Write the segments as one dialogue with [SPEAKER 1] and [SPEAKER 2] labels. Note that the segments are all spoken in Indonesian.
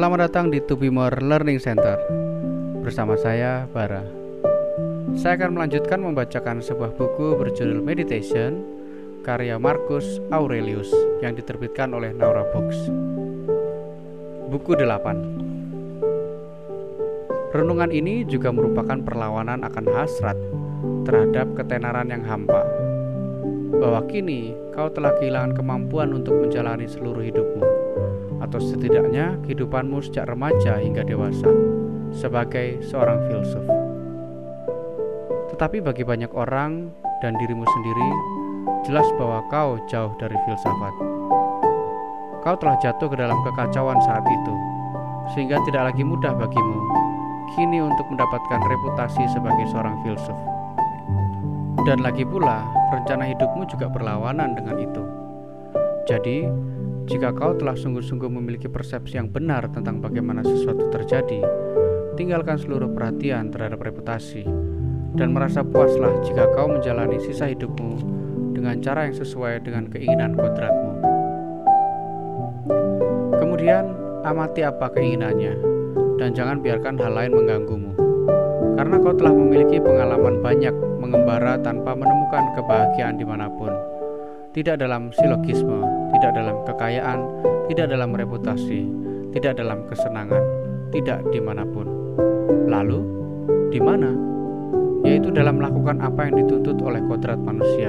[SPEAKER 1] Selamat datang di Tubimore Learning Center. Bersama saya, Bara. Saya akan melanjutkan membacakan sebuah buku berjudul Meditation Karya Marcus Aurelius Yang diterbitkan oleh Naura Books. Buku 8 Renungan ini juga merupakan perlawanan akan hasrat terhadap ketenaran yang hampa bahwa kini kau telah kehilangan kemampuan untuk menjalani seluruh hidupmu atau setidaknya kehidupanmu sejak remaja hingga dewasa sebagai seorang filsuf. Tetapi bagi banyak orang dan dirimu sendiri, jelas bahwa kau jauh dari filsafat. Kau telah jatuh ke dalam kekacauan saat itu, sehingga tidak lagi mudah bagimu kini untuk mendapatkan reputasi sebagai seorang filsuf. Dan lagi pula, rencana hidupmu juga berlawanan dengan itu. Jadi, jika kau telah sungguh-sungguh memiliki persepsi yang benar tentang bagaimana sesuatu terjadi, tinggalkan seluruh perhatian terhadap reputasi dan merasa puaslah jika kau menjalani sisa hidupmu dengan cara yang sesuai dengan keinginan kodratmu. Kemudian, amati apa keinginannya dan jangan biarkan hal lain mengganggumu. Karena kau telah memiliki pengalaman banyak mengembara tanpa menemukan kebahagiaan di mana pun tidak dalam silogisme, tidak dalam kekayaan, tidak dalam reputasi, tidak dalam kesenangan, tidak di mana pun. Lalu, di mana? Yaitu dalam melakukan apa yang dituntut oleh kodrat manusia.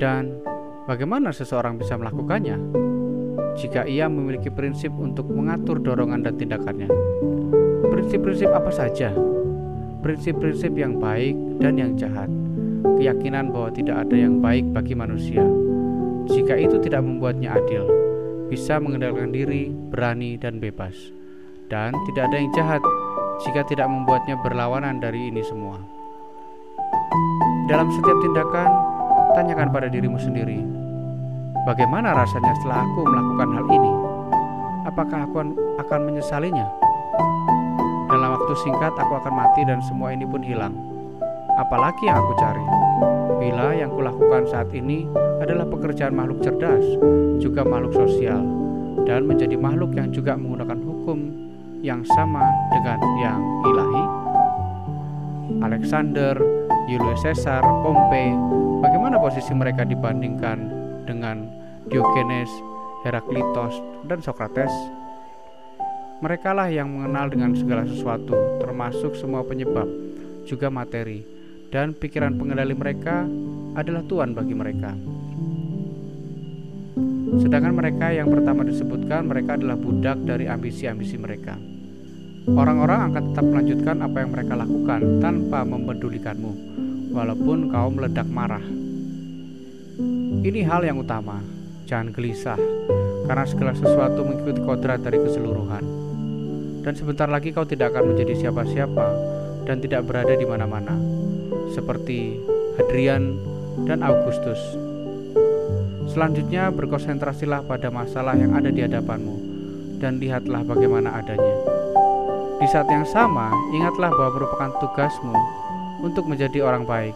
[SPEAKER 1] Dan bagaimana seseorang bisa melakukannya? Jika ia memiliki prinsip untuk mengatur dorongan dan tindakannya. Prinsip-prinsip apa saja? Prinsip-prinsip yang baik dan yang jahat keyakinan bahwa tidak ada yang baik bagi manusia. Jika itu tidak membuatnya adil, bisa mengendalikan diri, berani, dan bebas. Dan tidak ada yang jahat jika tidak membuatnya berlawanan dari ini semua. Dalam setiap tindakan, tanyakan pada dirimu sendiri, bagaimana rasanya setelah aku melakukan hal ini? Apakah aku akan menyesalinya? Dalam waktu singkat, aku akan mati, dan semua ini pun hilang apalagi yang aku cari. Bila yang kulakukan saat ini adalah pekerjaan makhluk cerdas, juga makhluk sosial, dan menjadi makhluk yang juga menggunakan hukum yang sama dengan yang ilahi. Alexander, Julius Caesar, Pompei, bagaimana posisi mereka dibandingkan dengan Diogenes, Heraklitos, dan Socrates? Mereka lah yang mengenal dengan segala sesuatu, termasuk semua penyebab, juga materi, dan pikiran pengendali mereka adalah Tuhan bagi mereka. Sedangkan mereka yang pertama disebutkan, mereka adalah budak dari ambisi-ambisi mereka. Orang-orang akan tetap melanjutkan apa yang mereka lakukan tanpa mempedulikanmu, walaupun kau meledak marah. Ini hal yang utama, jangan gelisah, karena segala sesuatu mengikuti kodrat dari keseluruhan. Dan sebentar lagi kau tidak akan menjadi siapa-siapa dan tidak berada di mana-mana seperti Hadrian dan Augustus. Selanjutnya berkonsentrasilah pada masalah yang ada di hadapanmu dan lihatlah bagaimana adanya. Di saat yang sama, ingatlah bahwa merupakan tugasmu untuk menjadi orang baik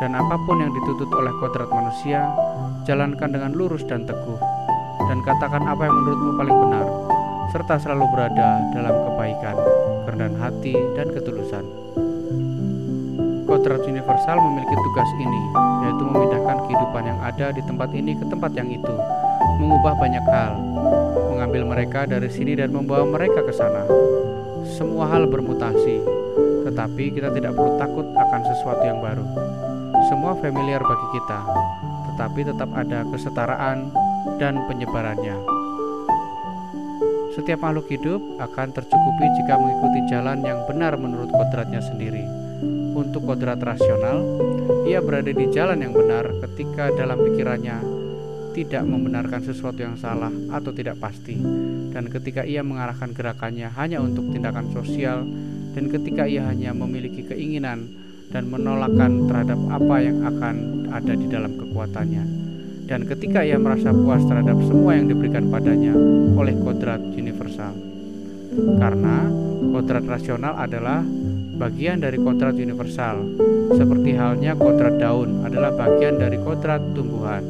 [SPEAKER 1] dan apa pun yang dituntut oleh kodrat manusia, jalankan dengan lurus dan teguh dan katakan apa yang menurutmu paling benar serta selalu berada dalam kebaikan, kerendahan hati, dan ketulusan. Kodrat universal memiliki tugas ini, yaitu memindahkan kehidupan yang ada di tempat ini ke tempat yang itu, mengubah banyak hal, mengambil mereka dari sini dan membawa mereka ke sana. Semua hal bermutasi, tetapi kita tidak perlu takut akan sesuatu yang baru. Semua familiar bagi kita, tetapi tetap ada kesetaraan dan penyebarannya. Setiap makhluk hidup akan tercukupi jika mengikuti jalan yang benar menurut kodratnya sendiri untuk kodrat rasional, ia berada di jalan yang benar ketika dalam pikirannya tidak membenarkan sesuatu yang salah atau tidak pasti, dan ketika ia mengarahkan gerakannya hanya untuk tindakan sosial, dan ketika ia hanya memiliki keinginan dan menolakkan terhadap apa yang akan ada di dalam kekuatannya, dan ketika ia merasa puas terhadap semua yang diberikan padanya oleh kodrat universal, karena kodrat rasional adalah bagian dari kodrat universal, seperti halnya kodrat daun adalah bagian dari kodrat tumbuhan.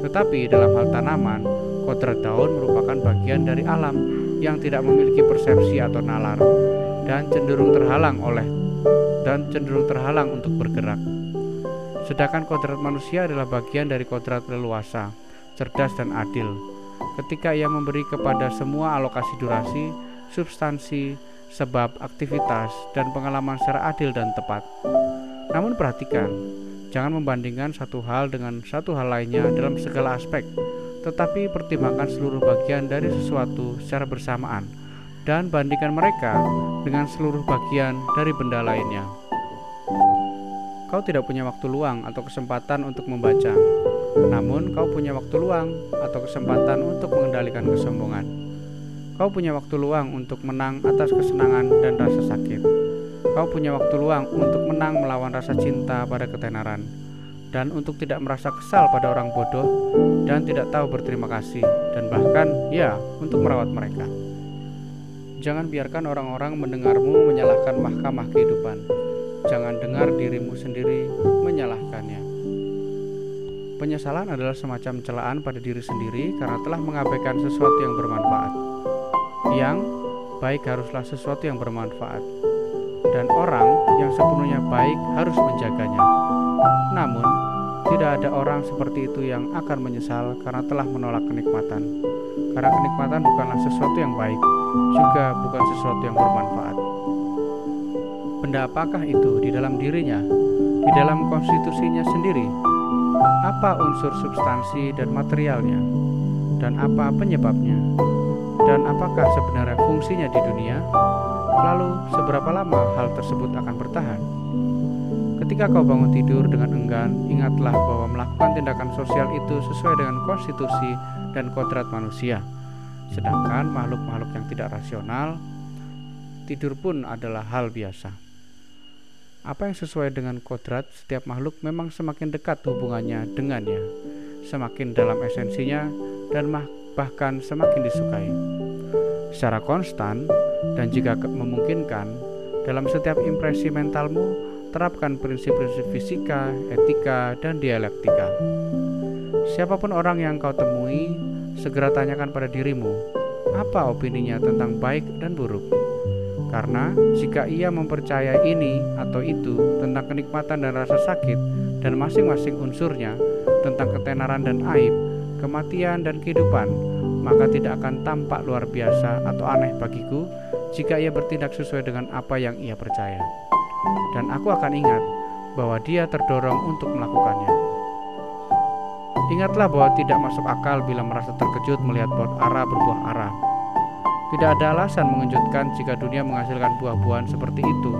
[SPEAKER 1] Tetapi dalam hal tanaman, kodrat daun merupakan bagian dari alam yang tidak memiliki persepsi atau nalar dan cenderung terhalang oleh dan cenderung terhalang untuk bergerak. Sedangkan kodrat manusia adalah bagian dari kodrat leluasa, cerdas dan adil. Ketika ia memberi kepada semua alokasi durasi, substansi, sebab, aktivitas, dan pengalaman secara adil dan tepat. Namun perhatikan, jangan membandingkan satu hal dengan satu hal lainnya dalam segala aspek, tetapi pertimbangkan seluruh bagian dari sesuatu secara bersamaan dan bandingkan mereka dengan seluruh bagian dari benda lainnya. Kau tidak punya waktu luang atau kesempatan untuk membaca, namun kau punya waktu luang atau kesempatan untuk mengendalikan kesombongan. Kau punya waktu luang untuk menang atas kesenangan dan rasa sakit. Kau punya waktu luang untuk menang melawan rasa cinta pada ketenaran, dan untuk tidak merasa kesal pada orang bodoh dan tidak tahu berterima kasih, dan bahkan ya, untuk merawat mereka. Jangan biarkan orang-orang mendengarmu menyalahkan mahkamah kehidupan jangan dengar dirimu sendiri menyalahkannya. Penyesalan adalah semacam celaan pada diri sendiri karena telah mengabaikan sesuatu yang bermanfaat. Yang baik haruslah sesuatu yang bermanfaat, dan orang yang sepenuhnya baik harus menjaganya. Namun, tidak ada orang seperti itu yang akan menyesal karena telah menolak kenikmatan. Karena kenikmatan bukanlah sesuatu yang baik, juga bukan sesuatu yang bermanfaat. Benda apakah itu di dalam dirinya, di dalam konstitusinya sendiri? Apa unsur substansi dan materialnya? Dan apa penyebabnya? Dan apakah sebenarnya fungsinya di dunia? Lalu, seberapa lama hal tersebut akan bertahan? Ketika kau bangun tidur dengan enggan, ingatlah bahwa melakukan tindakan sosial itu sesuai dengan konstitusi dan kodrat manusia. Sedangkan makhluk-makhluk yang tidak rasional, tidur pun adalah hal biasa. Apa yang sesuai dengan kodrat setiap makhluk memang semakin dekat hubungannya dengannya, semakin dalam esensinya, dan bahkan semakin disukai. Secara konstan dan jika memungkinkan, dalam setiap impresi mentalmu, terapkan prinsip-prinsip fisika, etika, dan dialektika. Siapa pun orang yang kau temui, segera tanyakan pada dirimu, apa opininya tentang baik dan buruk karena jika ia mempercayai ini atau itu tentang kenikmatan dan rasa sakit dan masing-masing unsurnya tentang ketenaran dan aib, kematian dan kehidupan, maka tidak akan tampak luar biasa atau aneh bagiku jika ia bertindak sesuai dengan apa yang ia percaya. Dan aku akan ingat bahwa dia terdorong untuk melakukannya. Ingatlah bahwa tidak masuk akal bila merasa terkejut melihat pot ara berbuah arah tidak ada alasan mengejutkan jika dunia menghasilkan buah-buahan seperti itu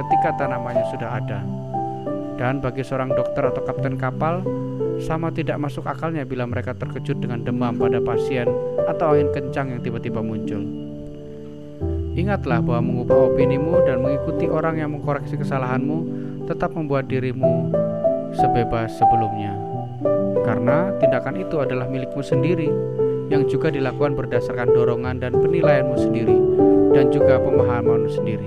[SPEAKER 1] ketika tanamannya sudah ada. Dan bagi seorang dokter atau kapten kapal, sama tidak masuk akalnya bila mereka terkejut dengan demam pada pasien atau angin kencang yang tiba-tiba muncul. Ingatlah bahwa mengubah opinimu dan mengikuti orang yang mengkoreksi kesalahanmu tetap membuat dirimu sebebas sebelumnya. Karena tindakan itu adalah milikmu sendiri yang juga dilakukan berdasarkan dorongan dan penilaianmu sendiri dan juga pemahamanmu sendiri.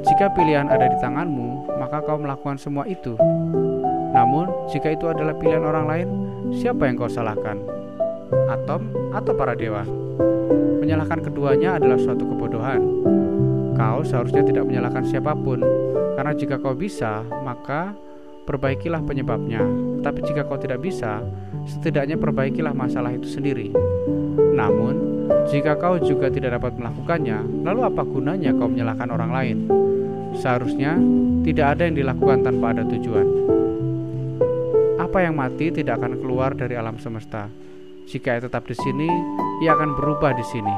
[SPEAKER 1] Jika pilihan ada di tanganmu, maka kau melakukan semua itu. Namun, jika itu adalah pilihan orang lain, siapa yang kau salahkan? Atom atau para dewa? Menyalahkan keduanya adalah suatu kebodohan. Kau seharusnya tidak menyalahkan siapa pun, karena jika kau bisa, maka perbaikilah penyebabnya. Tapi jika kau tidak bisa, setidaknya perbaikilah masalah itu sendiri. Namun, jika kau juga tidak dapat melakukannya, lalu apa gunanya kau menyalahkan orang lain? Seharusnya tidak ada yang dilakukan tanpa ada tujuan. Apa yang mati tidak akan keluar dari alam semesta. Jika ia tetap di sini, ia akan berubah di sini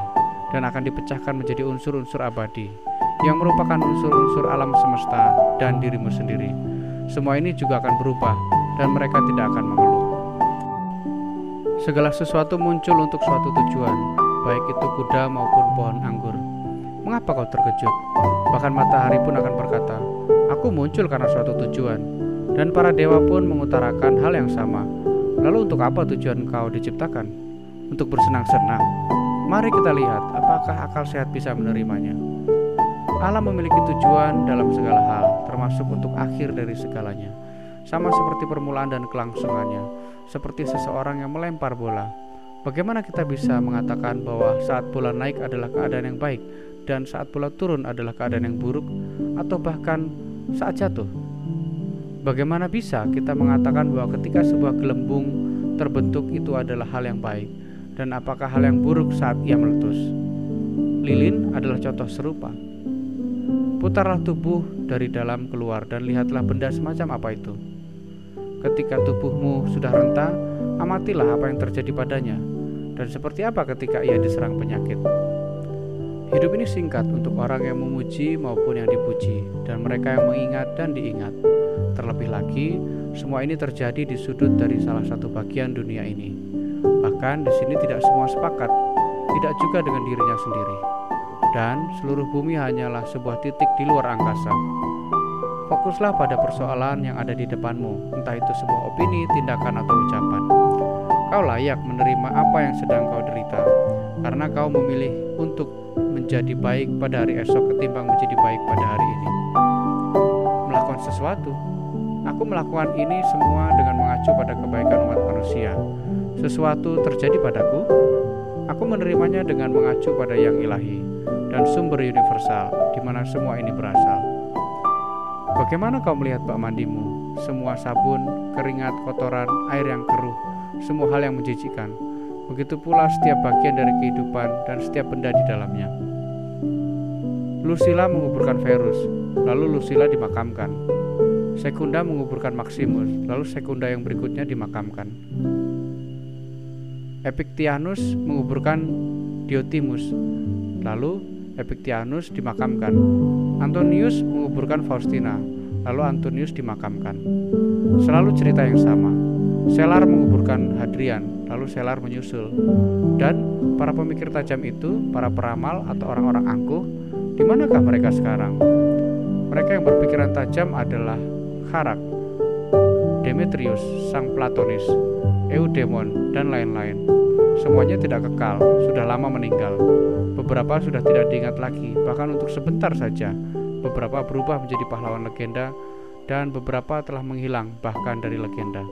[SPEAKER 1] dan akan dipecahkan menjadi unsur-unsur abadi yang merupakan unsur-unsur alam semesta dan dirimu sendiri. Semua ini juga akan berubah dan mereka tidak akan mengeluh. Segala sesuatu muncul untuk suatu tujuan, baik itu kuda maupun pohon anggur. Mengapa kau terkejut? Bahkan matahari pun akan berkata, "Aku muncul karena suatu tujuan." Dan para dewa pun mengutarakan hal yang sama. Lalu untuk apa tujuan kau diciptakan? Untuk bersenang-senang. Mari kita lihat apakah akal sehat bisa menerimanya. Allah memiliki tujuan dalam segala hal, termasuk untuk akhir dari segalanya. Sama seperti permulaan dan kelangsungannya seperti seseorang yang melempar bola. Bagaimana kita bisa mengatakan bahwa saat bola naik adalah keadaan yang baik dan saat bola turun adalah keadaan yang buruk atau bahkan saat jatuh? Bagaimana bisa kita mengatakan bahwa ketika sebuah gelembung terbentuk itu adalah hal yang baik dan apakah hal yang buruk saat ia meletus? Lilin adalah contoh serupa. Putarlah tubuh dari dalam keluar dan lihatlah benda semacam apa itu. Ketika tubuhmu sudah renta, amatilah apa yang terjadi padanya dan seperti apa ketika ia diserang penyakit. Hidup ini singkat untuk orang yang memuji maupun yang dipuji, dan mereka yang mengingat dan diingat. Terlebih lagi, semua ini terjadi di sudut dari salah satu bagian dunia ini. Bahkan di sini tidak semua sepakat, tidak juga dengan dirinya sendiri. Dan seluruh bumi hanyalah sebuah titik di luar angkasa. Fokuslah pada persoalan yang ada di depanmu, entah itu sebuah opini, tindakan, atau ucapan. Kau layak menerima apa yang sedang kau derita, karena kau memilih untuk menjadi baik pada hari esok ketimbang menjadi baik pada hari ini. Melakukan sesuatu, aku melakukan ini semua dengan mengacu pada kebaikan umat manusia. Sesuatu terjadi padaku, aku menerimanya dengan mengacu pada yang ilahi dan sumber universal di mana semua ini berasal. Bagaimana kau melihat bak mandimu? Semua sabun, keringat, kotoran, air yang keruh, semua hal yang menjijikan. Begitu pula setiap bagian dari kehidupan dan setiap benda di dalamnya. Lucilla menguburkan Verus, lalu Lucilla dimakamkan. Sekunda menguburkan Maximus, lalu Sekunda yang berikutnya dimakamkan. Epictianus menguburkan Diotimus, lalu Epictianus dimakamkan. Antonius menguburkan Faustina, lalu Antonius dimakamkan. Selalu cerita yang sama. Selar menguburkan Hadrian, lalu Selar menyusul. Dan para pemikir tajam itu, para peramal atau orang-orang angkuh, di manakah mereka sekarang? Mereka yang berpikiran tajam adalah Harak, Demetrius, sang Platonis, Eudemon, dan lain-lain. Semuanya tidak kekal, sudah lama meninggal. Beberapa sudah tidak diingat lagi, bahkan untuk sebentar saja. Beberapa berubah menjadi pahlawan legenda, dan beberapa telah menghilang, bahkan dari legenda.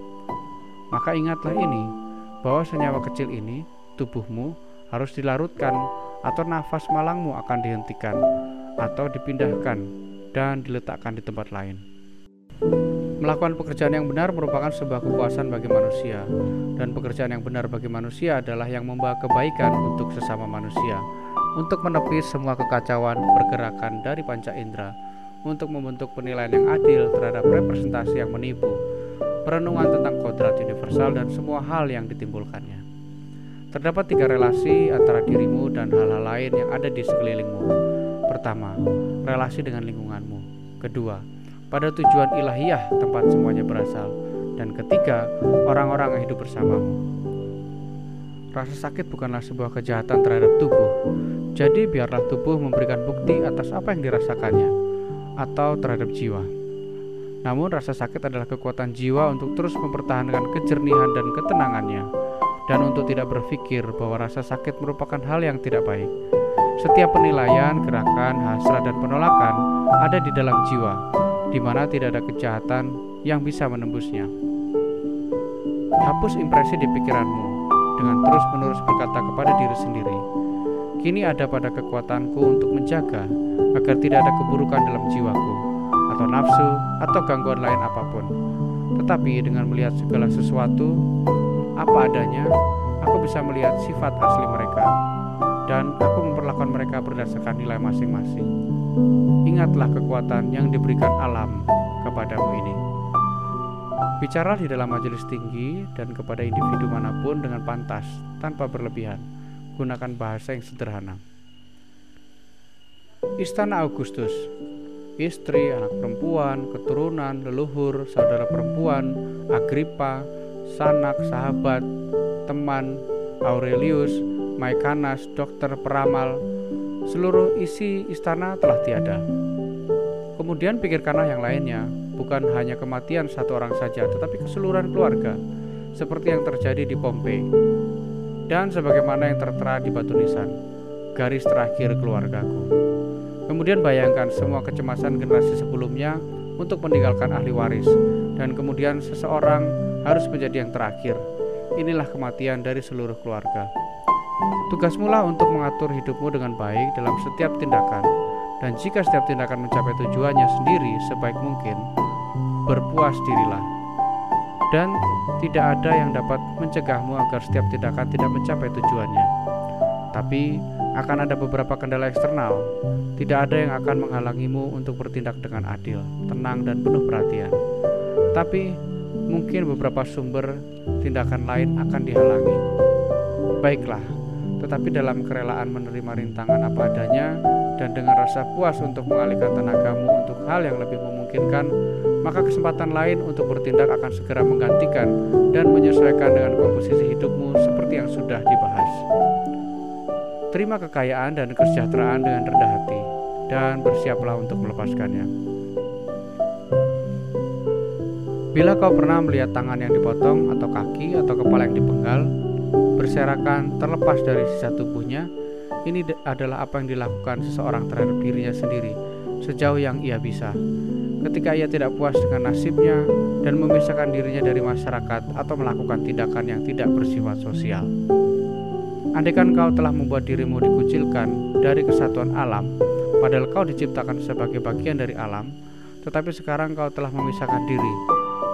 [SPEAKER 1] Maka ingatlah ini, bahwa senyawa kecil ini, tubuhmu, harus dilarutkan, atau nafas malangmu akan dihentikan, atau dipindahkan, dan diletakkan di tempat lain. Melakukan pekerjaan yang benar merupakan sebuah kepuasan bagi manusia, dan pekerjaan yang benar bagi manusia adalah yang membawa kebaikan untuk sesama manusia, untuk menepis semua kekacauan pergerakan dari panca indera, untuk membentuk penilaian yang adil terhadap representasi yang menipu, perenungan tentang kodrat universal dan semua hal yang ditimbulkannya. Terdapat tiga relasi antara dirimu dan hal-hal lain yang ada di sekelilingmu. Pertama, relasi dengan lingkunganmu. Kedua, pada tujuan ilahiyah tempat semuanya berasal. Dan ketiga, orang-orang yang hidup bersamamu. Rasa sakit bukanlah sebuah kejahatan terhadap tubuh. Jadi biarlah tubuh memberikan bukti atas apa yang dirasakannya atau terhadap jiwa. Namun rasa sakit adalah kekuatan jiwa untuk terus mempertahankan kejernihan dan ketenangannya dan untuk tidak berpikir bahwa rasa sakit merupakan hal yang tidak baik. Setiap penilaian, gerakan, hasrat, dan penolakan ada di dalam jiwa, di mana tidak ada kejahatan yang bisa menembusnya. Hapus impresi di pikiranmu dengan terus-menerus berkata kepada diri sendiri, "Kini ada pada kekuatanku untuk menjaga agar tidak ada keburukan dalam jiwaku." atau nafsu atau gangguan lain apa pun. Tetapi dengan melihat segala sesuatu apa adanya, aku bisa melihat sifat asli mereka dan aku memperlakukan mereka berdasarkan nilai masing-masing. Ingatlah kekuatan yang diberikan alam kepadamu ini. Bicara di dalam majelis tinggi dan kepada individu mana pun dengan pantas, tanpa berlebihan. Gunakan bahasa yang sederhana. Istana Augustus istri, anak perempuan, keturunan, leluhur, saudara perempuan, Agripa, sanak, sahabat, teman, Aurelius, Maikanas, dokter, peramal, seluruh isi istana telah tiada. Kemudian pikirkanlah yang lainnya, bukan hanya kematian satu orang saja, tetapi keseluruhan keluarga, seperti yang terjadi di Pompei. Dan sebagaimana yang tertera di batu nisan, garis terakhir keluargaku. Kemudian bayangkan semua kecemasan generasi sebelumnya untuk meninggalkan ahli waris dan kemudian seseorang harus menjadi yang terakhir. inilah kematian dari seluruh keluarga. Tugasmu lah untuk mengatur hidupmu dengan baik dalam setiap tindakan, dan jika setiap tindakan mencapai tujuannya sendiri sebaik mungkin, berpuas dirilah. Dan tidak ada yang dapat mencegahmu agar setiap tindakan tidak mencapai tujuannya. Tapi akan ada beberapa kendala eksternal. Tidak ada yang akan menghalangimu untuk bertindak dengan adil, tenang, dan penuh perhatian. Tapi mungkin beberapa sumber tindakan lain akan dihalangi. Baiklah, tetapi dalam kerelaan menerima rintangan apa adanya dan dengan rasa puas untuk mengalihkan tenagamu untuk hal yang lebih memungkinkan, maka kesempatan lain untuk bertindak akan segera menggantikan dan menyesuaikan dengan komposisi hidupmu seperti yang sudah dibahas. Terima kekayaan dan kesejahteraan dengan rendah hati dan bersiaplah untuk melepaskannya. Bila kau pernah melihat tangan yang dipotong atau kaki atau kepala yang dipenggal berserakan terlepas dari sisa tubuhnya, ini adalah apa yang dilakukan seseorang terhadap dirinya sendiri sejauh yang ia bisa. Ketika ia tidak puas dengan nasibnya dan memisahkan dirinya dari masyarakat atau melakukan tindakan yang tidak bersifat sosial. Andaikan kau telah membuat dirimu dikucilkan dari kesatuan alam, padahal kau diciptakan sebagai bagian dari alam, tetapi sekarang kau telah memisahkan diri.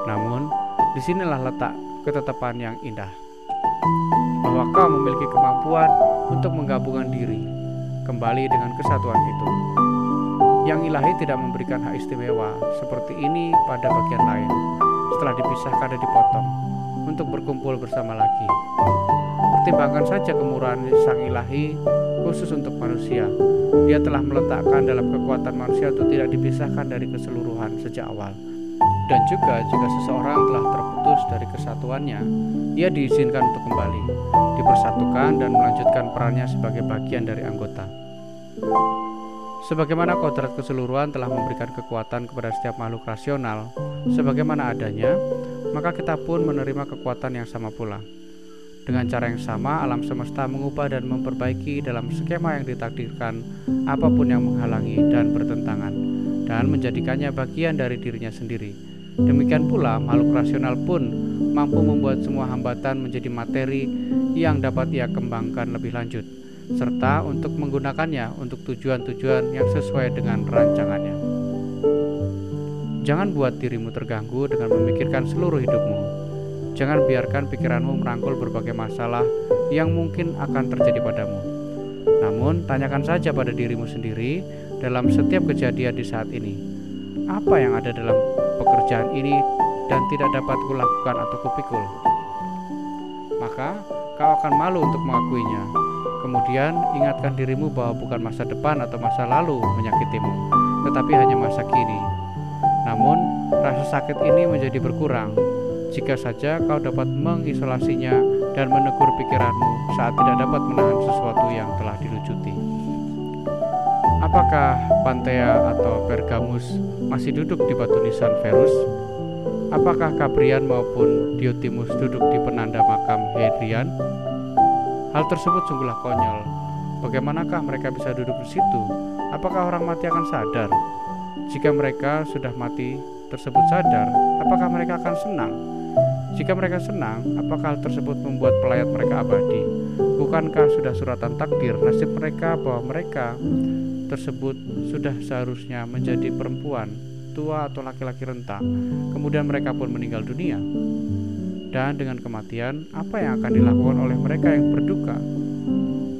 [SPEAKER 1] Namun, di sinilah letak ketetapan yang indah, bahwa kau memiliki kemampuan untuk menggabungkan diri kembali dengan kesatuan itu. Yang ilahi tidak memberikan hak istimewa seperti ini pada bagian lain, setelah dipisahkan dan dipotong, untuk berkumpul bersama lagi. Pertimbangkan saja kemurahan Sang Ilahi khusus untuk manusia. Dia telah meletakkan dalam kekuatan manusia untuk tidak dipisahkan dari keseluruhan sejak awal. Dan juga jika seseorang telah terputus dari kesatuannya, ia diizinkan untuk kembali, dipersatukan dan melanjutkan perannya sebagai bagian dari anggota. Sebagaimana kodrat keseluruhan telah memberikan kekuatan kepada setiap makhluk rasional, sebagaimana adanya, maka kita pun menerima kekuatan yang sama pula. Dengan cara yang sama, alam semesta mengubah dan memperbaiki dalam skema yang ditakdirkan apa pun yang menghalangi dan bertentangan, dan menjadikannya bagian dari dirinya sendiri. Demikian pula, makhluk rasional pun mampu membuat semua hambatan menjadi materi yang dapat ia kembangkan lebih lanjut, serta untuk menggunakannya untuk tujuan-tujuan yang sesuai dengan rancangannya. Jangan buat dirimu terganggu dengan memikirkan seluruh hidupmu, Jangan biarkan pikiranmu merangkul berbagai masalah yang mungkin akan terjadi padamu. Namun, tanyakan saja pada dirimu sendiri dalam setiap kejadian di saat ini. Apa yang ada dalam pekerjaan ini dan tidak dapat kulakukan atau kupikul? Maka, kau akan malu untuk mengakuinya. Kemudian, ingatkan dirimu bahwa bukan masa depan atau masa lalu menyakitimu, tetapi hanya masa kini. Namun, rasa sakit ini menjadi berkurang jika saja kau dapat mengisolasinya dan menegur pikiranmu saat tidak dapat menahan sesuatu yang telah dilucuti. Apakah Pantea atau Pergamus masih duduk di batu nisan Verus? Apakah Kabrian maupun Diotimus duduk di penanda makam Hadrian? Hal tersebut sungguhlah konyol. Bagaimanakah mereka bisa duduk di situ? Apakah orang mati akan sadar? Jika mereka sudah mati tersebut sadar, apakah mereka akan senang? Jika mereka senang, apakah hal tersebut membuat pelayat mereka abadi? Bukankah sudah suratan takdir nasib mereka bahwa mereka tersebut sudah seharusnya menjadi perempuan, tua atau laki-laki renta, kemudian mereka pun meninggal dunia? Dan dengan kematian, apa yang akan dilakukan oleh mereka yang berduka?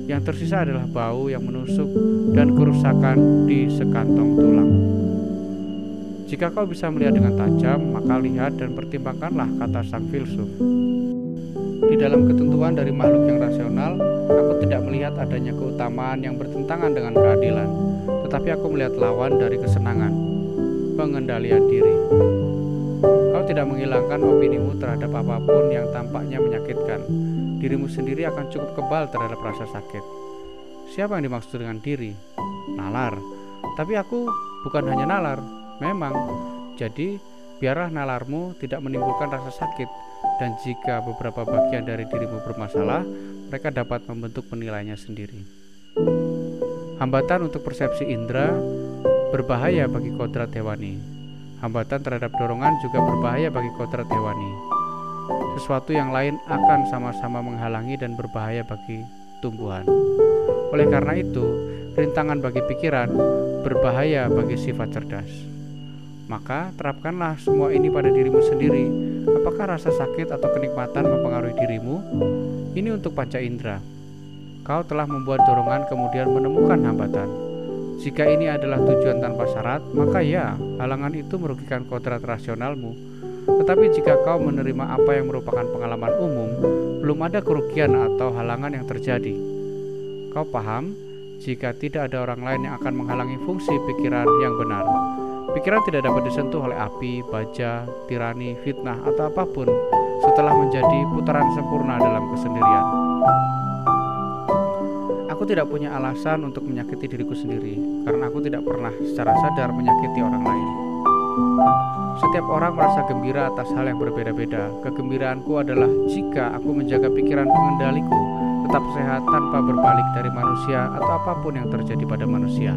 [SPEAKER 1] Yang tersisa adalah bau yang menusuk dan kerusakan di sekantong tulang. Jika kau bisa melihat dengan tajam, maka lihat dan pertimbangkanlah kata sang filsuf. Di dalam ketentuan dari makhluk yang rasional, aku tidak melihat adanya keutamaan yang bertentangan dengan keadilan, tetapi aku melihat lawan dari kesenangan, pengendalian diri. Kau tidak menghilangkan opinimu terhadap apa pun yang tampaknya menyakitkan. Dirimu sendiri akan cukup kebal terhadap rasa sakit. Siapa yang dimaksud dengan diri? Nalar. Tapi aku bukan hanya nalar, Memang, jadi biarlah nalarmu tidak menimbulkan rasa sakit dan jika beberapa bagian dari dirimu bermasalah, mereka dapat membentuk penilainya sendiri. Hambatan untuk persepsi indera berbahaya bagi kodrat hewani. Hambatan terhadap dorongan juga berbahaya bagi kodrat hewani. sesuatu yang lain akan sama-sama menghalangi dan berbahaya bagi tumbuhan. Oleh karena itu, rintangan bagi pikiran berbahaya bagi sifat cerdas. Maka terapkanlah semua ini pada dirimu sendiri. Apakah rasa sakit atau kenikmatan mempengaruhi dirimu? Ini untuk panca indera. Kau telah membuat dorongan kemudian menemukan hambatan. Jika ini adalah tujuan tanpa syarat, maka ya, halangan itu merugikan kodrat rasionalmu. Tetapi jika kau menerima apa yang merupakan pengalaman umum, belum ada kerugian atau halangan yang terjadi. Kau paham? Jika tidak ada orang lain yang akan menghalangi fungsi pikiran yang benar, pikiran tidak dapat disentuh oleh api, baja, tirani, fitnah, atau apa pun setelah menjadi putaran sempurna dalam kesendirian. Aku tidak punya alasan untuk menyakiti diriku sendiri karena aku tidak pernah secara sadar menyakiti orang lain. Setiap orang merasa gembira atas hal yang berbeda-beda. Kegembiraanku adalah jika aku menjaga pikiran pengendaliku tetap sehat tanpa berbalik dari manusia atau apa pun yang terjadi pada manusia.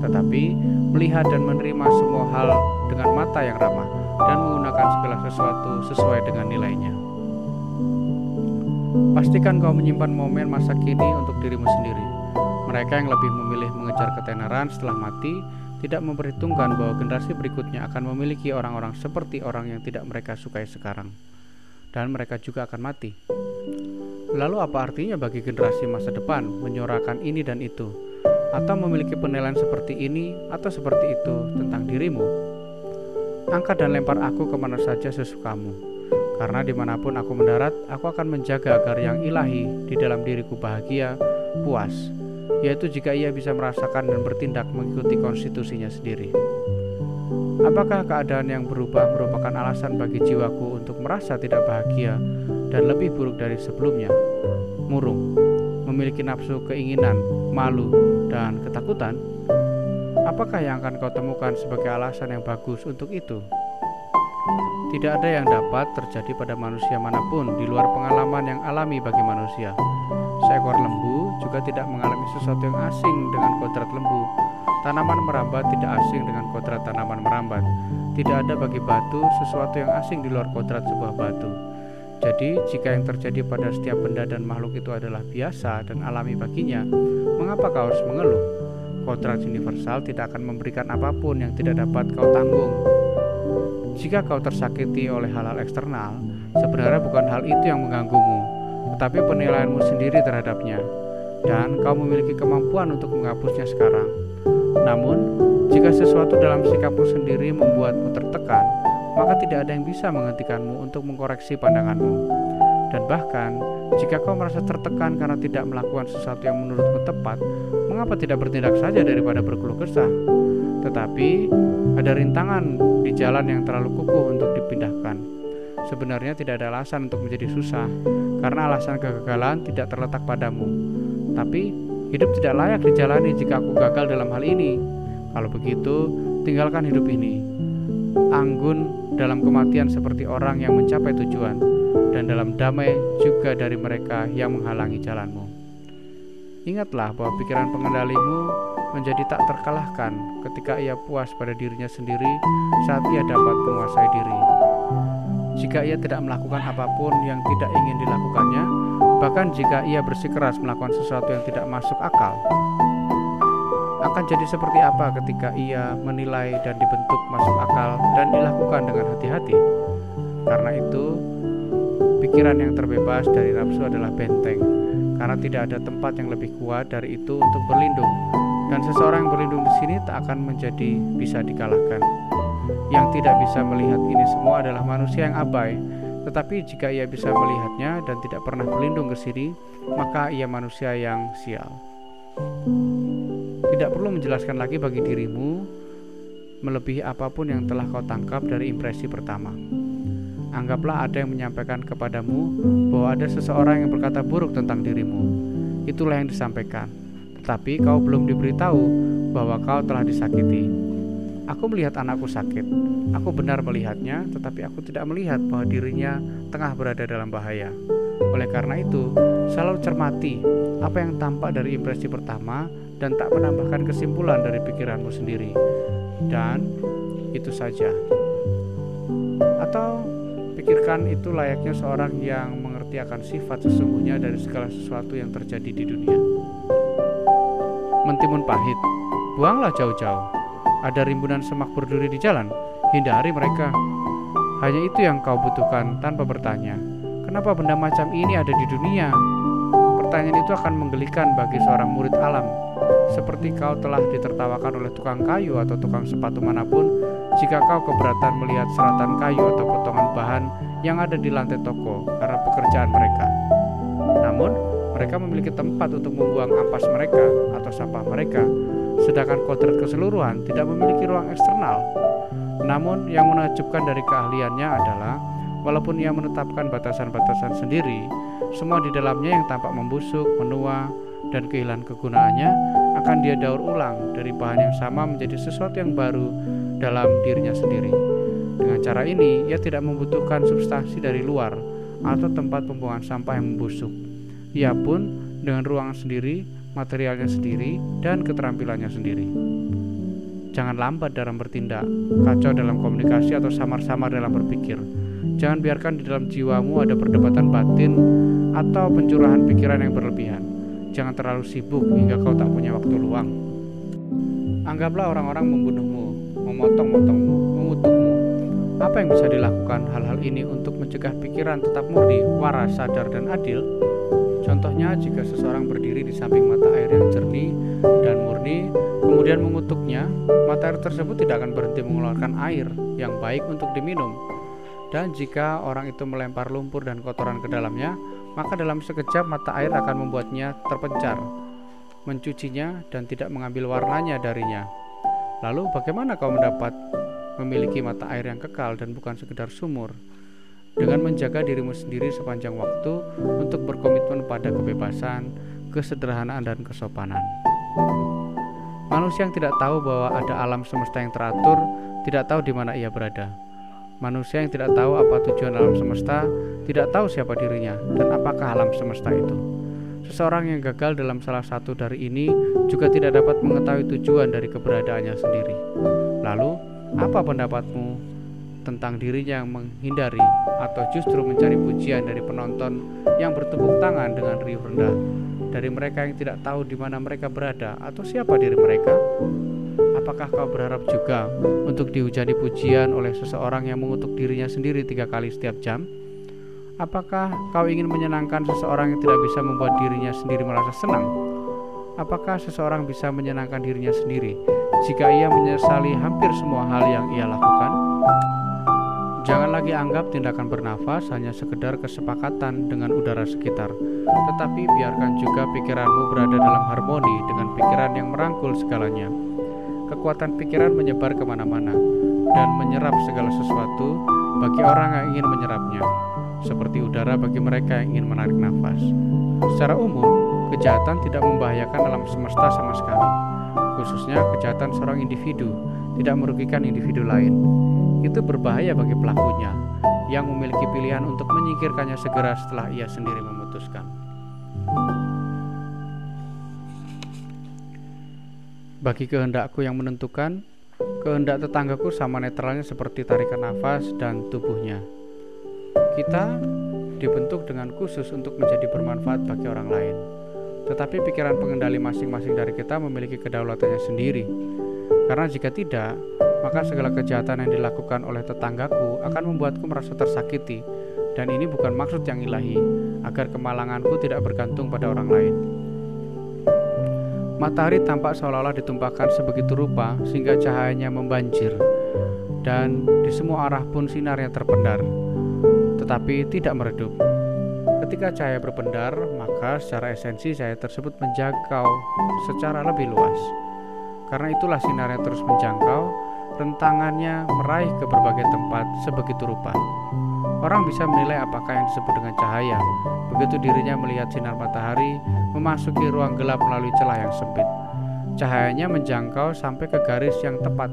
[SPEAKER 1] Tetapi melihat dan menerima semua hal dengan mata yang ramah dan menggunakan segala sesuatu sesuai dengan nilainya. Pastikan kau menyimpan momen masa kini untuk dirimu sendiri. Mereka yang lebih memilih mengejar ketenaran setelah mati tidak memperhitungkan bahwa generasi berikutnya akan memiliki orang-orang seperti orang yang tidak mereka sukai sekarang, dan mereka juga akan mati. Lalu, apa artinya bagi generasi masa depan menyorakan ini dan itu, atau memiliki penilaian seperti ini atau seperti itu tentang dirimu? Angkat dan lempar aku ke mana saja sesukamu karena di mana pun aku mendarat, aku akan menjaga agar yang ilahi di dalam diriku bahagia, puas, yaitu jika ia bisa merasakan dan bertindak mengikuti konstitusinya sendiri. Apakah keadaan yang berubah merupakan alasan bagi jiwaku untuk merasa tidak bahagia dan lebih buruk dari sebelumnya? Murung, memiliki nafsu keinginan, malu, dan ketakutan? Apakah yang akan kau temukan sebagai alasan yang bagus untuk itu? Tidak ada yang dapat terjadi pada manusia mana pun di luar pengalaman yang alami bagi manusia. Seekor lembu juga tidak mengalami sesuatu yang asing dengan kodrat lembu. Tanaman merambat tidak asing dengan kodrat tanaman merambat. Tidak ada bagi batu sesuatu yang asing di luar kodrat sebuah batu. Jadi, jika yang terjadi pada setiap benda dan makhluk itu adalah biasa dan alami baginya, mengapa kau harus mengeluh? Kodrat universal tidak akan memberikan apa pun yang tidak dapat kau tanggung. Jika kau tersakiti oleh hal-hal eksternal, sebenarnya bukan hal itu yang mengganggumu, tetapi penilaianmu sendiri terhadapnya, dan kau memiliki kemampuan untuk menghapusnya sekarang. Namun, jika sesuatu dalam sikapmu sendiri membuatmu tertekan, maka tidak ada yang bisa menghentikanmu untuk mengkoreksi pandanganmu. Dan bahkan, jika kau merasa tertekan karena tidak melakukan sesuatu yang menurutmu tepat, mengapa tidak bertindak saja daripada berkeluh kesah? Tetapi ada rintangan di jalan yang terlalu kukuh untuk dipindahkan. Sebenarnya tidak ada alasan untuk menjadi susah, karena alasan kegagalan tidak terletak padamu. Tapi hidup tidak layak dijalani jika aku gagal dalam hal ini. Kalau begitu, tinggalkan hidup ini. Anggun dalam kematian seperti orang yang mencapai tujuan, dan dalam damai juga dari mereka yang menghalangi jalanmu. Ingatlah bahwa pikiran pengendalimu menjadi tak terkalahkan ketika ia puas pada dirinya sendiri saat ia dapat menguasai diri. Jika ia tidak melakukan apa pun yang tidak ingin dilakukannya, bahkan jika ia bersikeras melakukan sesuatu yang tidak masuk akal, akan jadi seperti apa ketika ia menilai dan dibentuk masuk akal dan dilakukan dengan hati-hati. Karena itu, pikiran yang terbebas dari nafsu adalah benteng, karena tidak ada tempat yang lebih kuat dari itu untuk berlindung dan seseorang yang berlindung di sini tak akan menjadi bisa dikalahkan. Yang tidak bisa melihat ini semua adalah manusia yang abai, tetapi jika ia bisa melihatnya dan tidak pernah berlindung ke sini, maka ia manusia yang sial. Tidak perlu menjelaskan lagi bagi dirimu melebihi apa pun yang telah kau tangkap dari impresi pertama. Anggaplah ada yang menyampaikan kepadamu bahwa ada seseorang yang berkata buruk tentang dirimu. Itulah yang disampaikan tetapi kau belum diberitahu bahwa kau telah disakiti. Aku melihat anakku sakit. Aku benar melihatnya, tetapi aku tidak melihat bahwa dirinya tengah berada dalam bahaya. Oleh karena itu, selalu cermati apa yang tampak dari impresi pertama dan tak menambahkan kesimpulan dari pikiranmu sendiri. Dan itu saja. Atau Pikirkan itu layaknya seorang yang mengerti akan sifat sesungguhnya dari segala sesuatu yang terjadi di dunia. Mentimun pahit, buanglah jauh-jauh. Ada rimbunan semak berduri di jalan, hindari mereka. Hanya itu yang kau butuhkan tanpa bertanya. Kenapa benda macam ini ada di dunia? Pertanyaan itu akan menggelikan bagi seorang murid alam. Seperti kau telah ditertawakan oleh tukang kayu atau tukang sepatu mana pun, jika kau keberatan melihat seratan kayu atau potongan bahan yang ada di lantai toko karena pekerjaan mereka. Namun, mereka memiliki tempat untuk membuang ampas mereka atau sampah mereka, sedangkan kodrat keseluruhan tidak memiliki ruang eksternal. Namun, yang menakjubkan dari keahliannya adalah Walaupun ia menetapkan batasan-batasan sendiri, semua di dalamnya yang tampak membusuk, menua, dan kehilangan kegunaannya akan dia daur ulang dari bahan yang sama menjadi sesuatu yang baru dalam dirinya sendiri. Dengan cara ini, ia tidak membutuhkan substansi dari luar atau tempat pembuangan sampah yang membusuk. Ia pun dengan ruangan sendiri, materialnya sendiri, dan keterampilannya sendiri. Jangan lambat dalam bertindak, kacau dalam komunikasi, atau samar-samar dalam berpikir Jangan biarkan di dalam jiwamu ada perdebatan batin atau pencurahan pikiran yang berlebihan. Jangan terlalu sibuk hingga kau tak punya waktu luang. Anggaplah orang-orang membunuhmu, memotong-motongmu, mengutukmu. Apa yang bisa dilakukan hal-hal ini untuk mencegah pikiran tetap murni, waras, sadar, dan adil? Contohnya, jika seseorang berdiri di samping mata air yang jernih dan murni, kemudian mengutuknya, mata air tersebut tidak akan berhenti mengeluarkan air yang baik untuk diminum dan jika orang itu melempar lumpur dan kotoran ke dalamnya, maka dalam sekejap mata air akan membuatnya terpencar, mencucinya dan tidak mengambil warnanya darinya. Lalu bagaimana kau mendapat memiliki mata air yang kekal dan bukan sekedar sumur? Dengan menjaga dirimu sendiri sepanjang waktu untuk berkomitmen pada kebebasan, kesederhanaan dan kesopanan. Manusia yang tidak tahu bahwa ada alam semesta yang teratur, tidak tahu di mana ia berada. Manusia yang tidak tahu apa tujuan alam semesta tidak tahu siapa dirinya dan apakah alam semesta itu. Seseorang yang gagal dalam salah satu dari ini juga tidak dapat mengetahui tujuan dari keberadaannya sendiri. Lalu, apa pendapatmu tentang dirinya yang menghindari atau justru mencari pujian dari penonton yang bertepuk tangan dengan riuh rendah dari mereka yang tidak tahu di mana mereka berada atau siapa diri mereka? Apakah kau berharap juga untuk dihujani pujian oleh seseorang yang mengutuk dirinya sendiri tiga kali setiap jam? Apakah kau ingin menyenangkan seseorang yang tidak bisa membuat dirinya sendiri merasa senang? Apakah seseorang bisa menyenangkan dirinya sendiri jika ia menyesali hampir semua hal yang ia lakukan? Jangan lagi anggap tindakan bernafas hanya sekedar kesepakatan dengan udara sekitar, tetapi biarkan juga pikiranmu berada dalam harmoni dengan pikiran yang merangkul segalanya kekuatan pikiran menyebar ke mana-mana dan menyerap segala sesuatu bagi orang yang ingin menyerapnya, seperti udara bagi mereka yang ingin menarik nafas. Secara umum, kejahatan tidak membahayakan alam semesta sama sekali, khususnya kejahatan seorang individu tidak merugikan individu lain. Itu berbahaya bagi pelakunya yang memiliki pilihan untuk menyingkirkannya segera setelah ia sendiri memutuskan. Bagi kehendakku yang menentukan, kehendak tetanggaku sama netralnya seperti tarikan nafas dan tubuhnya. Kita dibentuk dengan khusus untuk menjadi bermanfaat bagi orang lain. Tetapi pikiran pengendali masing-masing dari kita memiliki kedaulatannya sendiri. Karena jika tidak, maka segala kejahatan yang dilakukan oleh tetanggaku akan membuatku merasa tersakiti. Dan ini bukan maksud yang ilahi, agar kemalanganku tidak bergantung pada orang lain. Matahari tampak seolah-olah ditumpahkan sebegitu rupa sehingga cahayanya membanjir dan di semua arah pun sinarnya terpendar, tetapi tidak meredup. Ketika cahaya berpendar, maka secara esensi cahaya tersebut menjangkau secara lebih luas. Karena itulah sinarnya terus menjangkau, rentangannya meraih ke berbagai tempat sebegitu rupa. Orang bisa menilai apakah yang disebut dengan cahaya. Begitu dirinya melihat sinar matahari memasuki ruang gelap melalui celah yang sempit. Cahayanya menjangkau sampai ke garis yang tepat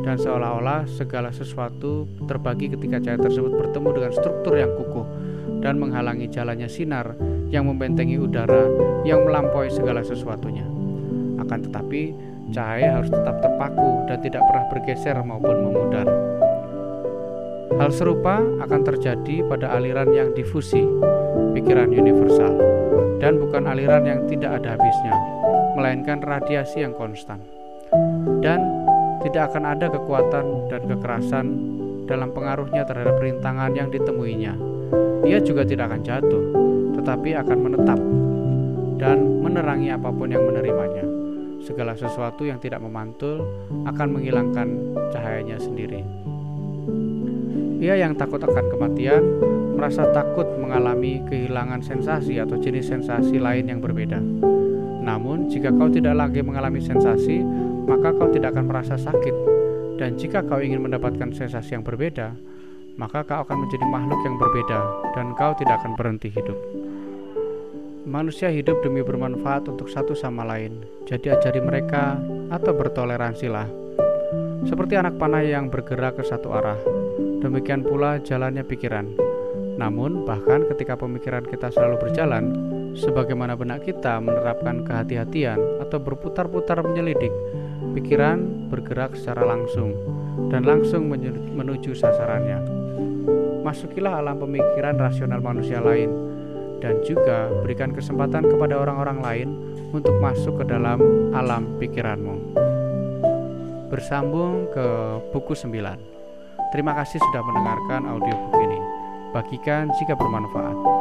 [SPEAKER 1] dan seolah-olah segala sesuatu terbagi ketika cahaya tersebut bertemu dengan struktur yang kukuh dan menghalangi jalannya sinar yang membentengi udara yang melampaui segala sesuatunya. Akan tetapi, cahaya harus tetap terpaku dan tidak pernah bergeser maupun memudar. Hal serupa akan terjadi pada aliran yang difusi, pikiran universal, dan bukan aliran yang tidak ada habisnya, melainkan radiasi yang konstan. Dan tidak akan ada kekuatan dan kekerasan dalam pengaruhnya terhadap rintangan yang ditemuinya. Ia juga tidak akan jatuh, tetapi akan menetap dan menerangi apa pun yang menerimanya. Segala sesuatu yang tidak memantul akan menghilangkan cahayanya sendiri. Ia yang takut akan kematian merasa takut mengalami kehilangan sensasi atau jenis sensasi lain yang berbeda. Namun, jika kau tidak lagi mengalami sensasi, maka kau tidak akan merasa sakit. Dan jika kau ingin mendapatkan sensasi yang berbeda, maka kau akan menjadi makhluk yang berbeda dan kau tidak akan berhenti hidup. Manusia hidup demi bermanfaat untuk satu sama lain. Jadi ajari mereka atau bertoleransilah. Seperti anak panah yang bergerak ke satu arah. Demikian pula jalannya pikiran. Namun, bahkan ketika pemikiran kita selalu berjalan, sebagaimana benak kita menerapkan kehati-hatian atau berputar-putar menyelidik, pikiran bergerak secara langsung dan langsung menuju sasarannya. Masukilah alam pemikiran rasional manusia lain dan juga berikan kesempatan kepada orang-orang lain untuk masuk ke dalam alam pikiranmu. Bersambung ke buku 9. Terima kasih sudah mendengarkan audiobook ini. Bagikan jika bermanfaat.